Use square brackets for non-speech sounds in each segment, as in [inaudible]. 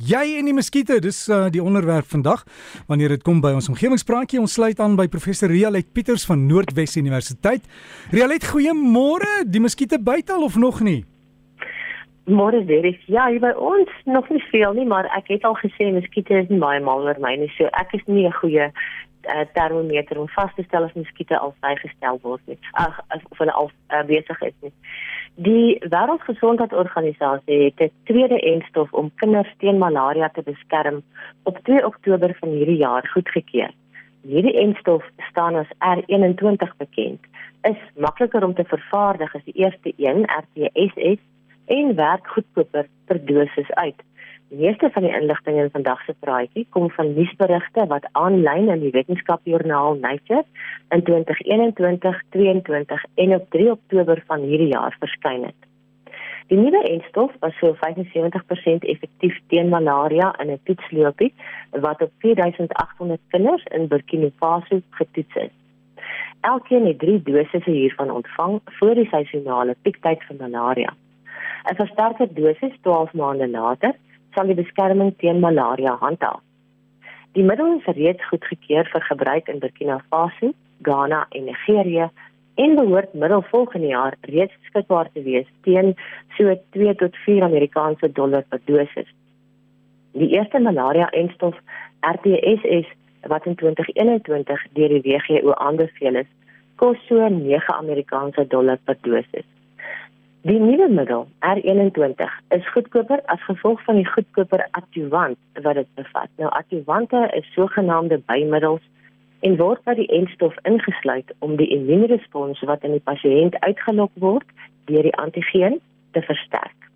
Jy en die muskiete, dis uh, die onderwerp vandag. Wanneer dit kom by ons omgewingspraatjie, ons sluit aan by professor Rialet Pieters van Noordwes Universiteit. Rialet, goeiemôre. Die muskiete buite al of nog nie? Môre weer. Ja, hier by ons nog nie veel nie, maar ek het al gesê muskiete is nie baie mal oor my nie. So ek is nie 'n goeie uh, termometer om vas te stel of muskiete al vrygestel word nie. Ag, of hulle al uh, besig is nie. Die Wêreldgesondheidsorganisasie het 'n tweede enstof om kinders teen malaria te beskerm op 2 Oktober van hierdie jaar goedgekeur. Hierdie enstof staan as R21 bekend. Is makliker om te vervaardig as die eerste een, RTSS, en werk goedkoper per dosis uit. Meeste van die inligting in vandag se praatjie kom van nuusberigte wat aanlyn in die wetenskapjoernaal Nature in 2021, 22 en op 3 Oktober van hierdie jaar verskyn het. Die nuwe enstof was so 75% effektief teen malaria in 'n toetsloopie wat op 4800 kinders in Burkina Faso getoets is. Elkeen het 3 dosisse hiervan ontvang voor die seisonale piektyd van malaria. 'n Versterker dosis 12 maande later sal die beskerming teen malaria handhaaf. Die middel is reeds goedgekeur vir gebruik in Burkina Faso, Ghana en Nigerië en behoort middel volgende jaar reeds beskikbaar te wees teen so 2 tot 4 Amerikaanse dollar per dosis. Die eerste malaria-enstof RTSS wat in 2021 deur die WHO aanbeveel is, kos so 9 Amerikaanse dollar per dosis. Die nuwe middel R21 is goedkoper as gevolg van die goedkoper adjuvant wat dit bevat. Nou adjuvante is sogenaamde bymiddels en word by die enstof ingesluit om die immuunrespons wat in die pasiënt uitgelok word deur die antigeen te versterk.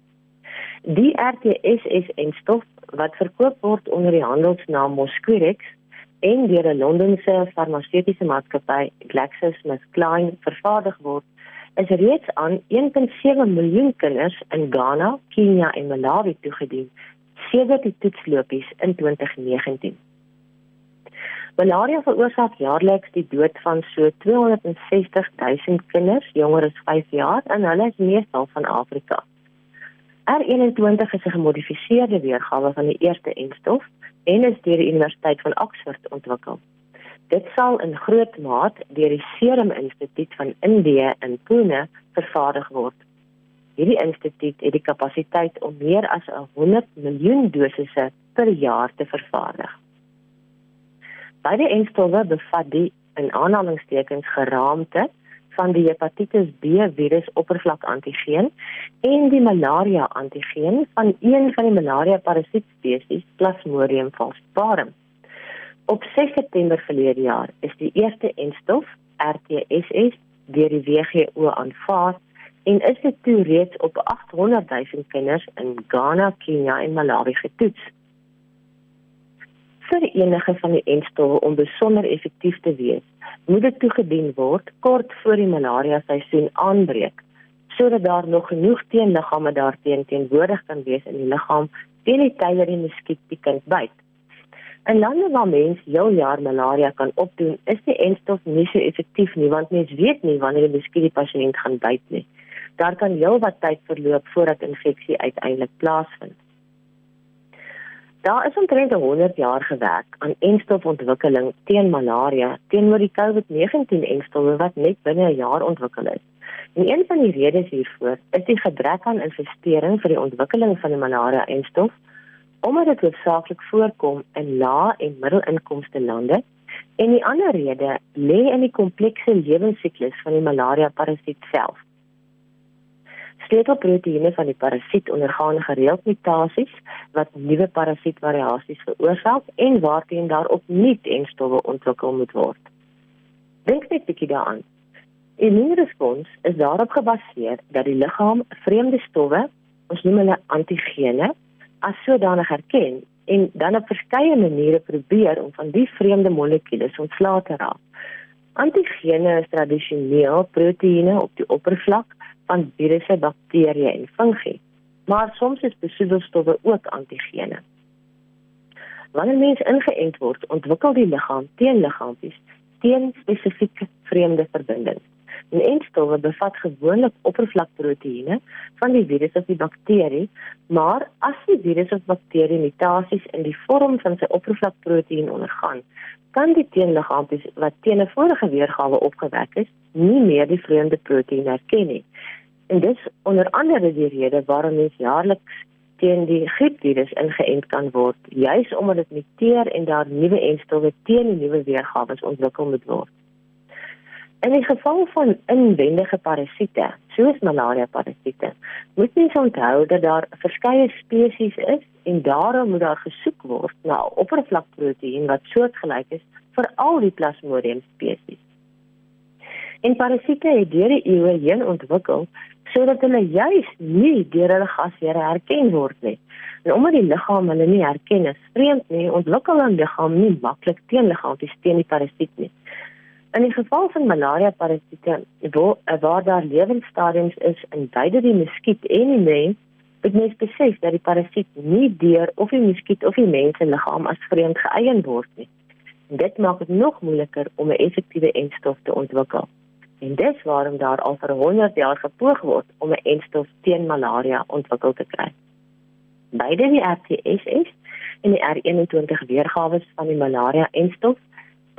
Die RTS-enstof wat verkoop word onder die handelsnaam Mosquirix en deur 'n Londense farmaseutiese maatskappy GlaxoSmithKline vervaardig word is reeds aan 1.7 miljoen kinders in Ghana, Kenia en Malawi toegedien sedert die toetslopies in 2019. Malaria veroorsaak jaarliks die dood van so 260 000 kinders jonger as 5 jaar en hulle is meestal van Afrika. R21 is 'n gemodifiseerde weergawe van die eerste enstof en is deur die Universiteit van Oxford ontwikkel. Dit sal in groot maat deur die Serum Instituut van Indië in Pune vervaardig word. Hierdie instituut het die kapasiteit om meer as 100 miljoen dosisse per jaar te vervaardig. Beide enstowwe bevat die in aanhalingstekens geraamte van die hepatitis B virus oppervlak antigeen en die malaria antigeen van een van die malaria parasiet spesies Plasmodium falciparum. Op 6 September verlede jaar is die eerste enstof RTSS deur die WHO aanvaar en is dit toe reeds op 800 000 kinders in Ghana, Kenia en Malawi getoets. Vir enige van die enstowwe om besonder effektief te wees, moet dit toegedien word kort voor die malaria seisoen aanbreek sodat daar nog genoeg teenliggame daarteen teenwoordig kan wees in die liggaam teen die tyd dat die muskiet die kind byt. In lande waar mense heel jaar malaria kan opdoen, is die enstof nie so effektief nie want mens weet nie wanneer die muskiet die pasiënt gaan byt nie. Daar kan heel wat tyd verloop voordat infeksie uiteindelik plaasvind. Daar is omtrent 100 jaar gewerk aan enstofontwikkeling teen malaria teenoor die COVID-19 enstowwe wat net binne 'n jaar ontwikkel is. En een van die redes hiervoor is die gebrek aan investering vir die ontwikkeling van die malaria enstof omdat dit hoofsaaklik voorkom in lae en middelinkomste lande en die ander rede lê in die komplekse lewensiklus van die malaria parasiet self. Sleutelproteïene van die parasiet ondergaan gereeld mutasies wat nuwe parasietvariasies veroorsaak en waarteen daar opnuut enstowwe ontwikkel moet word. Dink net 'n bietjie daaraan. Immuunrespons is daarop gebaseer dat die liggaam vreemde stowwe, ons noem hulle antigene, as sodanig erken en dan op verskeie maniere probeer om van die vreemde molekules ontslae te raak. Antigene is tradisioneel proteïene op die oppervlak van virusse, bakterieë en fungi, maar soms is besoedelstowwe ook antigene. Wanneer mens ingeënt word, ontwikkel die liggaam teenliggaampies teen spesifieke vreemde verbindings. En enstowwe bevat gewoonlik oppervlakproteïene van die virus of die bakterie, maar as die virus of bakterie mutasies in die vorm van sy oppervlakproteïen ondergaan, kan die teenliggaampie wat teen 'n vorige weergawe opgewek is, nie meer die vreemde proteïen herken nie. En dis onder andere die rede waarom mens jaarliks teen die griepvirus ingeënt kan word, juis omdat dit muteer en daar nuwe enstowwe teen die nuwe weergawe ontwikkel moet word. In die geval van inwendige parasiete, soos malaria parasiete, moet mens onthou dat daar verskeie spesies is en daarom moet daar gesoek word na oppervlakproteïen wat soortgelyk is vir al die plasmodium spesies. En parasiete het deur die eeue heen ontwikkel sodat hulle juis nie deur hulle gasheer herken word nie. En omdat die liggaam hulle nie herken as vreemd nie, ontwikkel hulle liggaam nie maklik teenliggaampie teen die parasiet nie. In die geval van malaria parasiete, waar, daar lewensstadiums is in beide die muskiet en die mens, moet mens besef dat die parasiet nie deur of die muskiet of die mens se liggaam as vreemd geëien word nie. En dit maak dit nog moeiliker om 'n effektiewe enstof te ontwikkel. En dis waarom daar al vir 100 jaar gepoog word om 'n enstof teen malaria ontwikkel te kry. Beide die RTSS en die R21 weergawe van die malaria enstof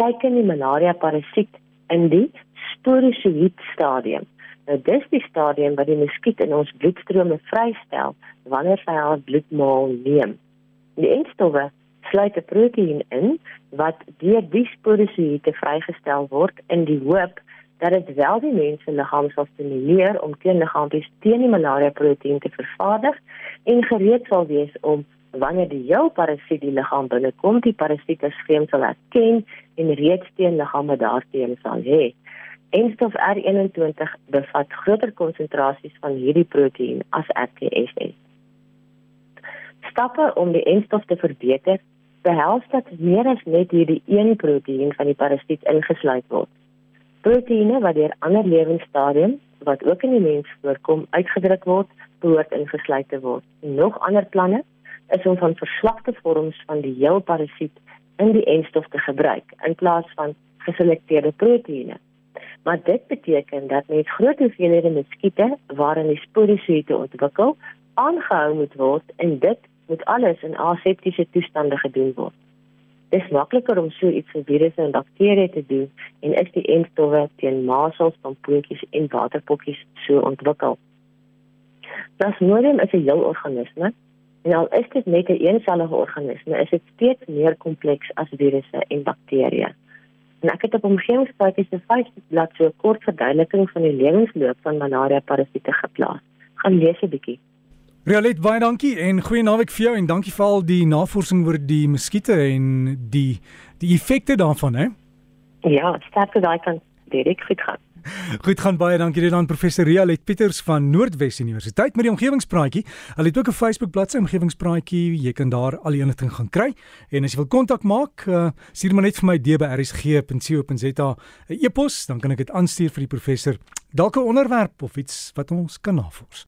teiken die malaria parasiet in die sporozoïed stadium. Nou dis die stadium waar die muskiet in ons bloedstrome vrystel wanneer sy haar bloedmaal neem. Die enstowwe sluit 'n proteïen in wat deur die sporozoïede vrygestel word in die hoop dat dit wel die mens se liggaam sal stimuleer om teenliggaampies teen die malaria proteïen te vervaardig en gereed sal wees om wanneer die heel parasiet die liggaam binnekom, die parasiet as vreemd sal erken en reeds teenliggame daarteen sal hê. Enstof R21 bevat groter konsentrasies van hierdie proteïen as RTSS. Stappe om die enstof te verbeter behels dat meer as net hierdie een proteïen van die parasiet ingesluit word proteïene wat deur ander lewensstadiums wat ook in die mens voorkom uitgedruk word, behoort ingesluit te word. Nog ander planne is om van verswakte vorms van die heel parasiet in die enstof te gebruik in plaas van geselekteerde proteïene. Maar dit beteken dat mens groot hoeveelhede muskiete waarin die sporozoïte ontwikkel, aangehou moet word en dit moet alles in aseptiese toestande gedoen word. Dit is makliker om so iets vir virusse en bakterieë te doen en is die entstowwe teen masels, pompoentjies en waterpokkies so ontwikkel. Plasmodium is 'n heel organisme en al is dit net 'n eensellige organisme, is dit steeds meer kompleks as virusse en bakterieë. En ek het op omgewingspraatjies se Facebook-bladsy so 'n kort verduideliking van die lewensloop van malaria parasiete geplaas. Gaan lees 'n bietjie. Rialet baie dankie en goeie naweek vir jou en dankie vir al die navorsing oor die muskiete en die die effekte daarvan hè. Ja, sterkte daai kan direk goed gaan. [laughs] Goed gaan baie dankie dit aan professor Rialet Pieters van Noordwes Universiteit met die omgewingspraatjie. Hulle het ook 'n Facebook bladsy omgewingspraatjie. Jy kan daar al die inligting gaan kry en as jy wil kontak maak, uh, stuur maar net vir my dbrsg.co.za 'n e-pos, dan kan ek dit aanstuur vir die professor. Dalk 'n onderwerp of iets wat ons kan navors.